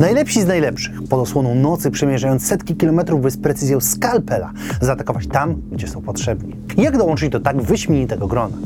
Najlepsi z najlepszych, pod osłoną nocy przemierzając setki kilometrów, by z precyzją skalpela zaatakować tam, gdzie są potrzebni. Jak dołączyć do tak wyśmienitego grona?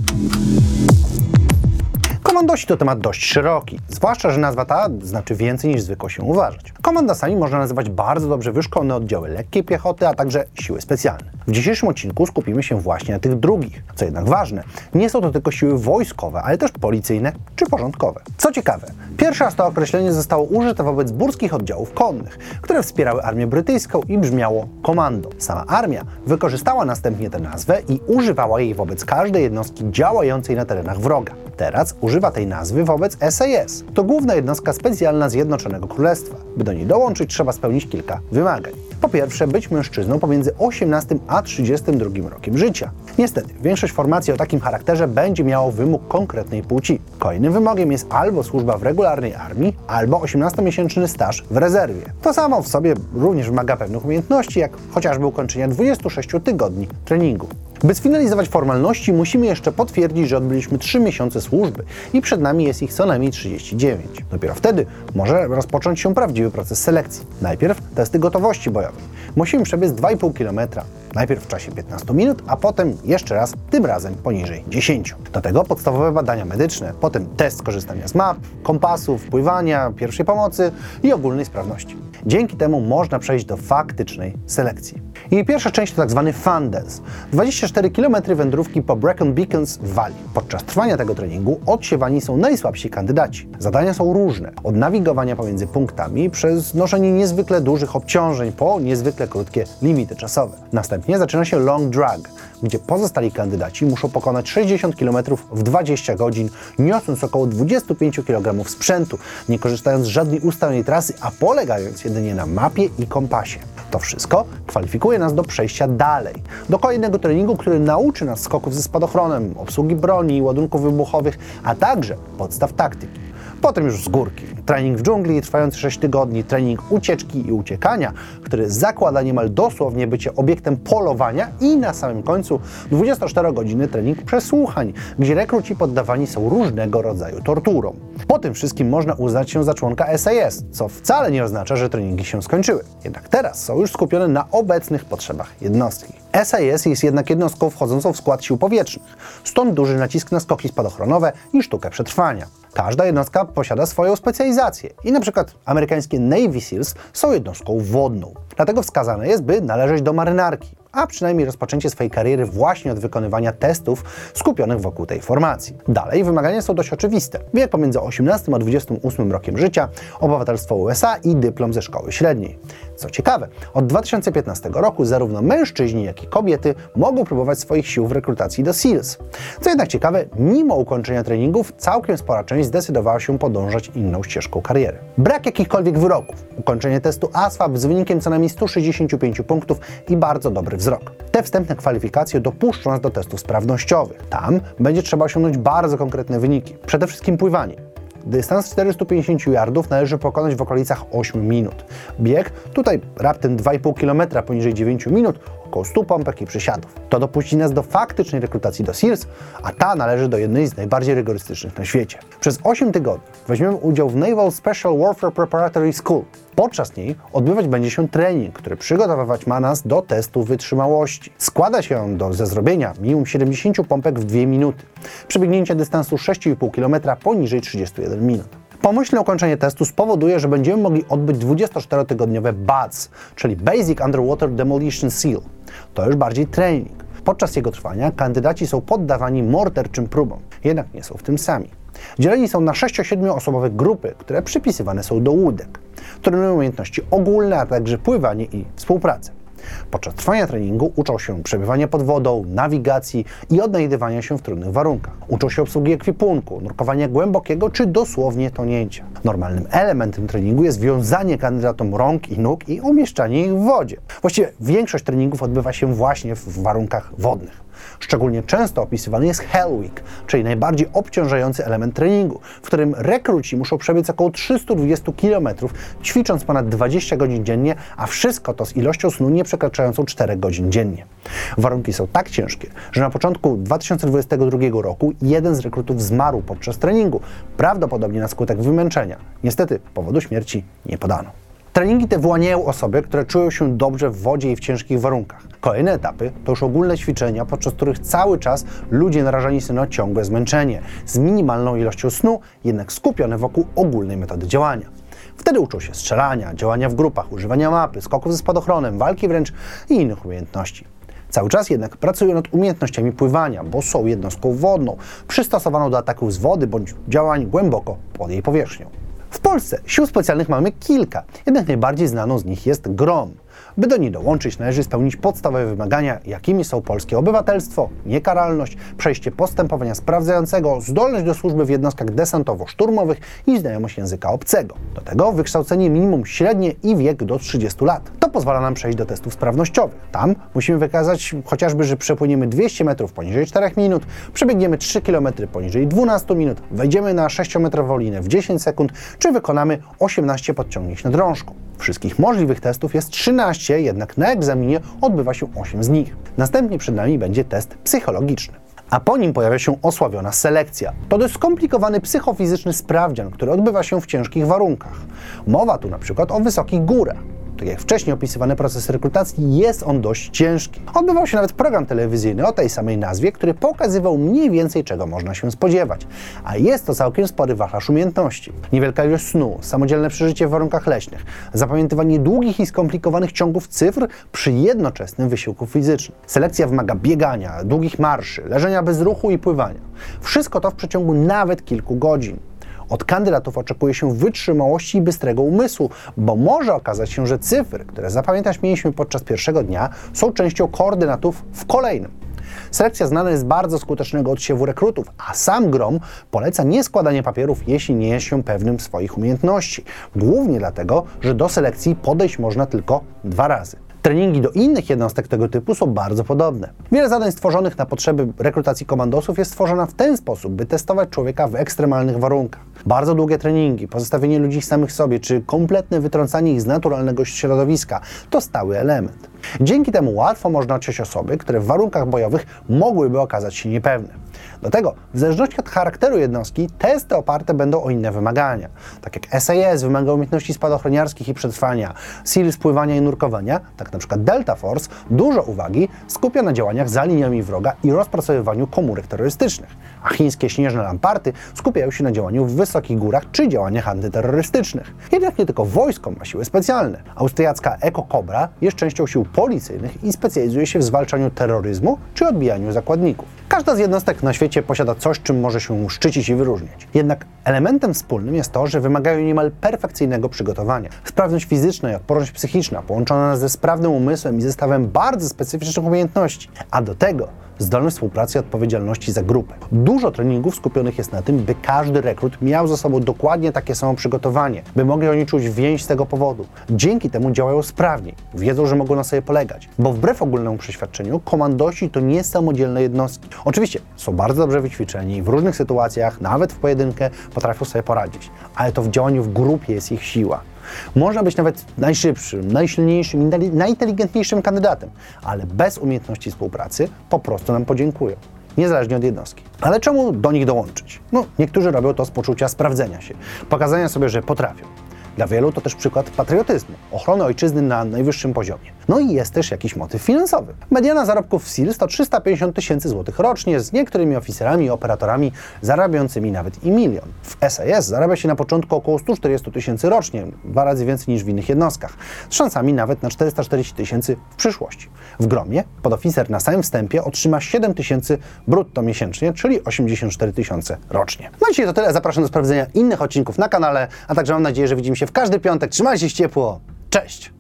Komandosi to temat dość szeroki, zwłaszcza, że nazwa ta znaczy więcej niż zwykło się uważać. Komandasami można nazywać bardzo dobrze wyszkolone oddziały lekkiej piechoty, a także siły specjalne. W dzisiejszym odcinku skupimy się właśnie na tych drugich. Co jednak ważne, nie są to tylko siły wojskowe, ale też policyjne czy porządkowe. Co ciekawe, pierwszy raz to określenie zostało użyte wobec burskich oddziałów konnych, które wspierały armię brytyjską i brzmiało komando. Sama armia wykorzystała następnie tę nazwę i używała jej wobec każdej jednostki działającej na terenach wroga. Teraz używa tej nazwy wobec SAS. To główna jednostka specjalna Zjednoczonego Królestwa. By do niej dołączyć, trzeba spełnić kilka wymagań. Po pierwsze, być mężczyzną pomiędzy 18 a 32 rokiem życia. Niestety, większość formacji o takim charakterze będzie miało wymóg konkretnej płci. Kolejnym wymogiem jest albo służba w regularnej armii, albo 18-miesięczny staż w rezerwie. To samo w sobie również wymaga pewnych umiejętności, jak chociażby ukończenia 26 tygodni treningu. By sfinalizować formalności, musimy jeszcze potwierdzić, że odbyliśmy 3 miesiące służby i przed nami jest ich co najmniej 39. Dopiero wtedy może rozpocząć się prawdziwy proces selekcji. Najpierw testy gotowości bojowej. Musimy przebiec 2,5 km. Najpierw w czasie 15 minut, a potem jeszcze raz, tym razem poniżej 10. Do tego podstawowe badania medyczne, potem test korzystania z map, kompasów, pływania, pierwszej pomocy i ogólnej sprawności. Dzięki temu można przejść do faktycznej selekcji. Jej pierwsza część to tzw. Fun dance. 24 km wędrówki po Brecon Beacons Walii. Podczas trwania tego treningu odsiewani są najsłabsi kandydaci. Zadania są różne. Od nawigowania pomiędzy punktami przez noszenie niezwykle dużych obciążeń po niezwykle krótkie limity czasowe. Następnie zaczyna się long drag, gdzie pozostali kandydaci muszą pokonać 60 km w 20 godzin, niosąc około 25 kg sprzętu, nie korzystając z żadnej ustalonej trasy, a polegając jedynie na mapie i kompasie. To wszystko kwalifikuje nas do przejścia dalej, do kolejnego treningu, który nauczy nas skoków ze spadochronem, obsługi broni, ładunków wybuchowych, a także podstaw taktyki. Potem już z górki. Trening w dżungli trwający 6 tygodni, trening ucieczki i uciekania, który zakłada niemal dosłownie bycie obiektem polowania i na samym końcu 24 godziny trening przesłuchań, gdzie rekruci poddawani są różnego rodzaju torturom. Po tym wszystkim można uznać się za członka SAS, co wcale nie oznacza, że treningi się skończyły. Jednak teraz są już skupione na obecnych potrzebach jednostki. SAS jest jednak jednostką wchodzącą w skład sił powietrznych, stąd duży nacisk na skoki spadochronowe i sztukę przetrwania. Każda jednostka posiada swoją specjalizację i na przykład amerykańskie Navy SEALs są jednostką wodną. Dlatego wskazane jest, by należeć do marynarki a przynajmniej rozpoczęcie swojej kariery właśnie od wykonywania testów skupionych wokół tej formacji. Dalej wymagania są dość oczywiste. Wiek pomiędzy 18 a 28 rokiem życia, obywatelstwo USA i dyplom ze szkoły średniej. Co ciekawe, od 2015 roku zarówno mężczyźni, jak i kobiety mogą próbować swoich sił w rekrutacji do SEALS. Co jednak ciekawe, mimo ukończenia treningów, całkiem spora część zdecydowała się podążać inną ścieżką kariery. Brak jakichkolwiek wyroków, ukończenie testu ASFAB z wynikiem co najmniej 165 punktów i bardzo dobry wzrok. Te wstępne kwalifikacje dopuszczą nas do testów sprawnościowych. Tam będzie trzeba osiągnąć bardzo konkretne wyniki. Przede wszystkim pływanie. Dystans 450 yardów należy pokonać w okolicach 8 minut. Bieg tutaj raptem 2,5 km poniżej 9 minut, około 100 pompek i przysiadów. To dopuści nas do faktycznej rekrutacji do SEALS, a ta należy do jednej z najbardziej rygorystycznych na świecie. Przez 8 tygodni weźmiemy udział w Naval Special Warfare Preparatory School. Podczas niej odbywać będzie się trening, który przygotowywać ma nas do testu wytrzymałości. Składa się on do ze zrobienia minimum 70 pompek w 2 minuty, przebiegnięcia dystansu 6,5 km poniżej 31 minut. Pomyślne ukończenie testu spowoduje, że będziemy mogli odbyć 24-tygodniowe BADS, czyli Basic Underwater Demolition Seal. To już bardziej trening. Podczas jego trwania kandydaci są poddawani morderczym próbom, jednak nie są w tym sami. Dzieleni są na 6-7 osobowe grupy, które przypisywane są do łódek. Trenują umiejętności ogólne, a także pływanie i współpracę. Podczas trwania treningu uczą się przebywania pod wodą, nawigacji i odnajdywania się w trudnych warunkach. Uczą się obsługi ekwipunku, nurkowania głębokiego czy dosłownie tonięcia. Normalnym elementem treningu jest wiązanie kandydatom rąk i nóg i umieszczanie ich w wodzie. Właściwie większość treningów odbywa się właśnie w warunkach wodnych. Szczególnie często opisywany jest Hell Week, czyli najbardziej obciążający element treningu, w którym rekruci muszą przebiec około 320 km, ćwicząc ponad 20 godzin dziennie, a wszystko to z ilością snu nie przekraczającą 4 godzin dziennie. Warunki są tak ciężkie, że na początku 2022 roku jeden z rekrutów zmarł podczas treningu, prawdopodobnie na skutek wymęczenia. Niestety powodu śmierci nie podano. Treningi te wyłaniają osoby, które czują się dobrze w wodzie i w ciężkich warunkach. Kolejne etapy to już ogólne ćwiczenia, podczas których cały czas ludzie narażani są na ciągłe zmęczenie, z minimalną ilością snu, jednak skupione wokół ogólnej metody działania. Wtedy uczą się strzelania, działania w grupach, używania mapy, skoków ze spadochronem, walki wręcz i innych umiejętności. Cały czas jednak pracują nad umiejętnościami pływania, bo są jednostką wodną, przystosowaną do ataków z wody bądź działań głęboko pod jej powierzchnią. W Polsce sił specjalnych mamy kilka, jednak najbardziej znaną z nich jest GROM. By do niej dołączyć, należy spełnić podstawowe wymagania, jakimi są polskie obywatelstwo, niekaralność, przejście postępowania sprawdzającego, zdolność do służby w jednostkach desantowo-szturmowych i znajomość języka obcego. Do tego wykształcenie minimum średnie i wiek do 30 lat. To pozwala nam przejść do testów sprawnościowych. Tam musimy wykazać chociażby, że przepłyniemy 200 metrów poniżej 4 minut, przebiegniemy 3 km poniżej 12 minut, wejdziemy na 6-metrową linę w 10 sekund, czy wykonamy 18 podciągnięć na drążku. Wszystkich możliwych testów jest 13, jednak na egzaminie odbywa się 8 z nich. Następnie przed nami będzie test psychologiczny. A po nim pojawia się osławiona selekcja. To dość skomplikowany psychofizyczny sprawdzian, który odbywa się w ciężkich warunkach. Mowa tu na przykład o wysokich górach tak jak wcześniej opisywany proces rekrutacji, jest on dość ciężki. Odbywał się nawet program telewizyjny o tej samej nazwie, który pokazywał mniej więcej czego można się spodziewać. A jest to całkiem spory wachlarz umiejętności. Niewielka ilość snu, samodzielne przeżycie w warunkach leśnych, zapamiętywanie długich i skomplikowanych ciągów cyfr przy jednoczesnym wysiłku fizycznym. Selekcja wymaga biegania, długich marszy, leżenia bez ruchu i pływania. Wszystko to w przeciągu nawet kilku godzin. Od kandydatów oczekuje się wytrzymałości i bystrego umysłu, bo może okazać się, że cyfry, które zapamiętać mieliśmy podczas pierwszego dnia, są częścią koordynatów w kolejnym. Selekcja znana jest z bardzo skutecznego odsiewu rekrutów, a sam Grom poleca nie składanie papierów, jeśli nie jest się pewnym swoich umiejętności. Głównie dlatego, że do selekcji podejść można tylko dwa razy. Treningi do innych jednostek tego typu są bardzo podobne. Wiele zadań stworzonych na potrzeby rekrutacji komandosów jest stworzona w ten sposób, by testować człowieka w ekstremalnych warunkach. Bardzo długie treningi, pozostawienie ludzi samych sobie, czy kompletne wytrącanie ich z naturalnego środowiska to stały element. Dzięki temu łatwo można odsiać osoby, które w warunkach bojowych mogłyby okazać się niepewne. Do tego, w zależności od charakteru jednostki, testy oparte będą o inne wymagania. Tak jak SAS wymaga umiejętności spadochroniarskich i przetrwania, SEAL spływania i nurkowania, tak na przykład Delta Force dużo uwagi skupia na działaniach za liniami wroga i rozpracowywaniu komórek terrorystycznych, a chińskie śnieżne lamparty skupiają się na działaniu w wysokich górach czy działaniach antyterrorystycznych. Jednak nie tylko wojsko ma siły specjalne. Austriacka Eko Cobra jest częścią sił policyjnych i specjalizuje się w zwalczaniu terroryzmu czy odbijaniu zakładników. Każda z jednostek na świecie posiada coś, czym może się szczycić i wyróżniać. Jednak elementem wspólnym jest to, że wymagają niemal perfekcyjnego przygotowania. Sprawność fizyczna i odporność psychiczna połączona ze sprawnym umysłem i zestawem bardzo specyficznych umiejętności, a do tego zdolność współpracy i odpowiedzialności za grupę. Dużo treningów skupionych jest na tym, by każdy rekrut miał ze sobą dokładnie takie samo przygotowanie, by mogli oni czuć więź z tego powodu. Dzięki temu działają sprawniej, wiedzą, że mogą na sobie polegać, bo wbrew ogólnemu przeświadczeniu komandosi to nie samodzielne jednostki. Oczywiście są bardzo dobrze wyćwiczeni w różnych sytuacjach, nawet w pojedynkę, potrafią sobie poradzić, ale to w działaniu w grupie jest ich siła. Można być nawet najszybszym, najsilniejszym i najinteligentniejszym kandydatem, ale bez umiejętności współpracy po prostu nam podziękują niezależnie od jednostki. Ale czemu do nich dołączyć? No, niektórzy robią to z poczucia sprawdzenia się, pokazania sobie, że potrafią. Dla wielu to też przykład patriotyzmu, ochrony ojczyzny na najwyższym poziomie. No i jest też jakiś motyw finansowy. Mediana zarobków w SEALS to 350 tysięcy złotych rocznie, z niektórymi oficerami i operatorami zarabiającymi nawet i milion. W SAS zarabia się na początku około 140 tysięcy rocznie, dwa razy więcej niż w innych jednostkach, z szansami nawet na 440 tysięcy w przyszłości. W Gromie podoficer na samym wstępie otrzyma 7 tysięcy brutto miesięcznie, czyli 84 tysiące rocznie. No i dzisiaj to tyle. Zapraszam do sprawdzenia innych odcinków na kanale, a także mam nadzieję, że widzimy się w każdy piątek. Trzymajcie się ciepło. Cześć!